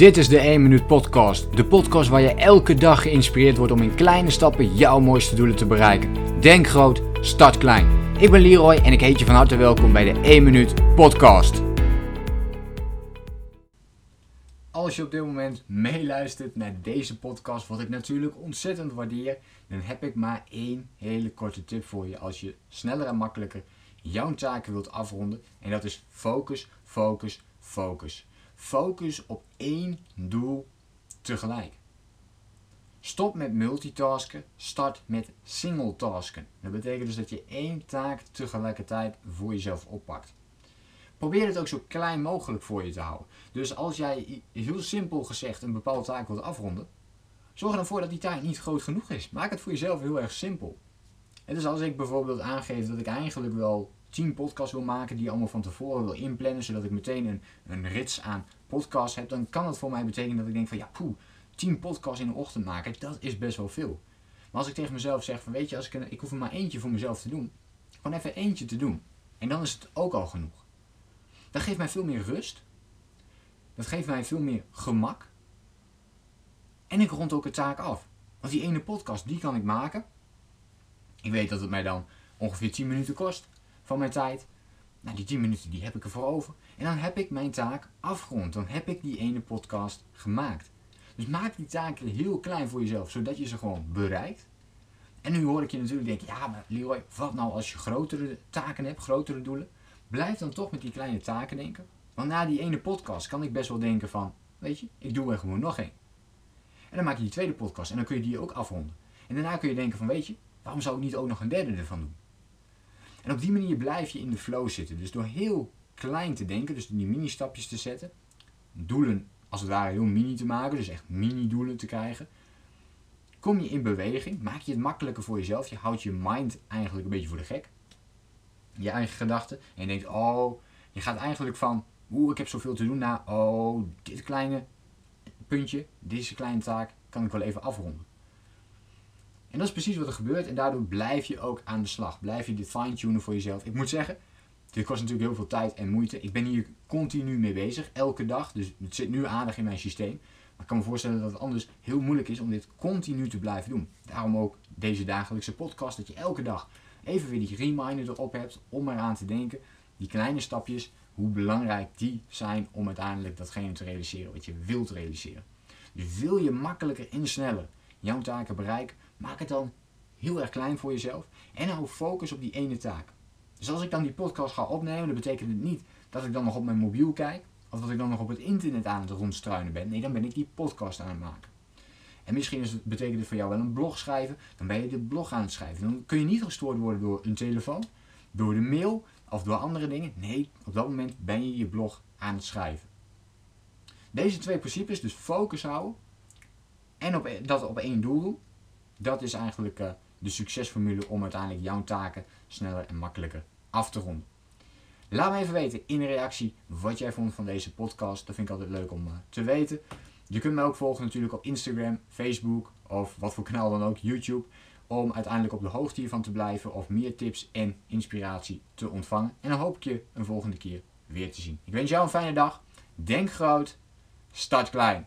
Dit is de 1 Minuut Podcast. De podcast waar je elke dag geïnspireerd wordt om in kleine stappen jouw mooiste doelen te bereiken. Denk groot, start klein. Ik ben Leroy en ik heet je van harte welkom bij de 1 Minuut Podcast. Als je op dit moment meeluistert naar deze podcast, wat ik natuurlijk ontzettend waardeer, dan heb ik maar één hele korte tip voor je als je sneller en makkelijker jouw taken wilt afronden. En dat is focus, focus, focus. Focus op één doel tegelijk. Stop met multitasken, start met singletasken. Dat betekent dus dat je één taak tegelijkertijd voor jezelf oppakt. Probeer het ook zo klein mogelijk voor je te houden. Dus als jij heel simpel gezegd een bepaalde taak wilt afronden, zorg ervoor dat die taak niet groot genoeg is. Maak het voor jezelf heel erg simpel. Dus als ik bijvoorbeeld aangeef dat ik eigenlijk wel 10 podcasts wil maken die je allemaal van tevoren wil inplannen, zodat ik meteen een, een rits aan podcasts heb, dan kan dat voor mij betekenen dat ik denk van ja, poeh, 10 podcasts in de ochtend maken, dat is best wel veel. Maar als ik tegen mezelf zeg van weet je, als ik, ik hoef er maar eentje voor mezelf te doen, gewoon even eentje te doen. En dan is het ook al genoeg. Dat geeft mij veel meer rust. Dat geeft mij veel meer gemak. En ik rond ook de taak af. Want die ene podcast, die kan ik maken. Ik weet dat het mij dan ongeveer 10 minuten kost van mijn tijd. Nou, die 10 minuten die heb ik ervoor over. En dan heb ik mijn taak afgerond. Dan heb ik die ene podcast gemaakt. Dus maak die taken heel klein voor jezelf, zodat je ze gewoon bereikt. En nu hoor ik je natuurlijk denken, ja maar Leroy, wat nou als je grotere taken hebt, grotere doelen? Blijf dan toch met die kleine taken denken. Want na die ene podcast kan ik best wel denken van, weet je, ik doe er gewoon nog één. En dan maak je die tweede podcast en dan kun je die ook afronden. En daarna kun je denken van, weet je, waarom zou ik niet ook nog een derde ervan doen? En op die manier blijf je in de flow zitten. Dus door heel klein te denken, dus die mini-stapjes te zetten, doelen als het ware heel mini te maken, dus echt mini-doelen te krijgen, kom je in beweging, maak je het makkelijker voor jezelf, je houdt je mind eigenlijk een beetje voor de gek, je eigen gedachten, en je denkt, oh, je gaat eigenlijk van, oeh, ik heb zoveel te doen, naar, oh, dit kleine puntje, deze kleine taak, kan ik wel even afronden. En dat is precies wat er gebeurt en daardoor blijf je ook aan de slag. Blijf je dit fine-tunen voor jezelf. Ik moet zeggen, dit kost natuurlijk heel veel tijd en moeite. Ik ben hier continu mee bezig, elke dag. Dus het zit nu aardig in mijn systeem. Maar ik kan me voorstellen dat het anders heel moeilijk is om dit continu te blijven doen. Daarom ook deze dagelijkse podcast, dat je elke dag even weer die reminder erop hebt om eraan te denken. Die kleine stapjes, hoe belangrijk die zijn om uiteindelijk datgene te realiseren wat je wilt realiseren. Dus wil je makkelijker en sneller jouw taken bereiken, maak het dan heel erg klein voor jezelf en hou focus op die ene taak. Dus als ik dan die podcast ga opnemen, dan betekent het niet dat ik dan nog op mijn mobiel kijk of dat ik dan nog op het internet aan het rondstruinen ben. Nee, dan ben ik die podcast aan het maken. En misschien is het, betekent het voor jou wel een blog schrijven, dan ben je de blog aan het schrijven. Dan kun je niet gestoord worden door een telefoon, door de mail of door andere dingen. Nee, op dat moment ben je je blog aan het schrijven. Deze twee principes, dus focus houden en op, e-, dat op één doel doen, dat is eigenlijk uh, de succesformule om uiteindelijk jouw taken sneller en makkelijker af te ronden. Laat me even weten in reactie wat jij vond van deze podcast. Dat vind ik altijd leuk om uh, te weten. Je kunt me ook volgen natuurlijk op Instagram, Facebook of wat voor kanaal dan ook, YouTube. Om uiteindelijk op de hoogte hiervan te blijven of meer tips en inspiratie te ontvangen. En dan hoop ik je een volgende keer weer te zien. Ik wens jou een fijne dag. Denk groot, start klein.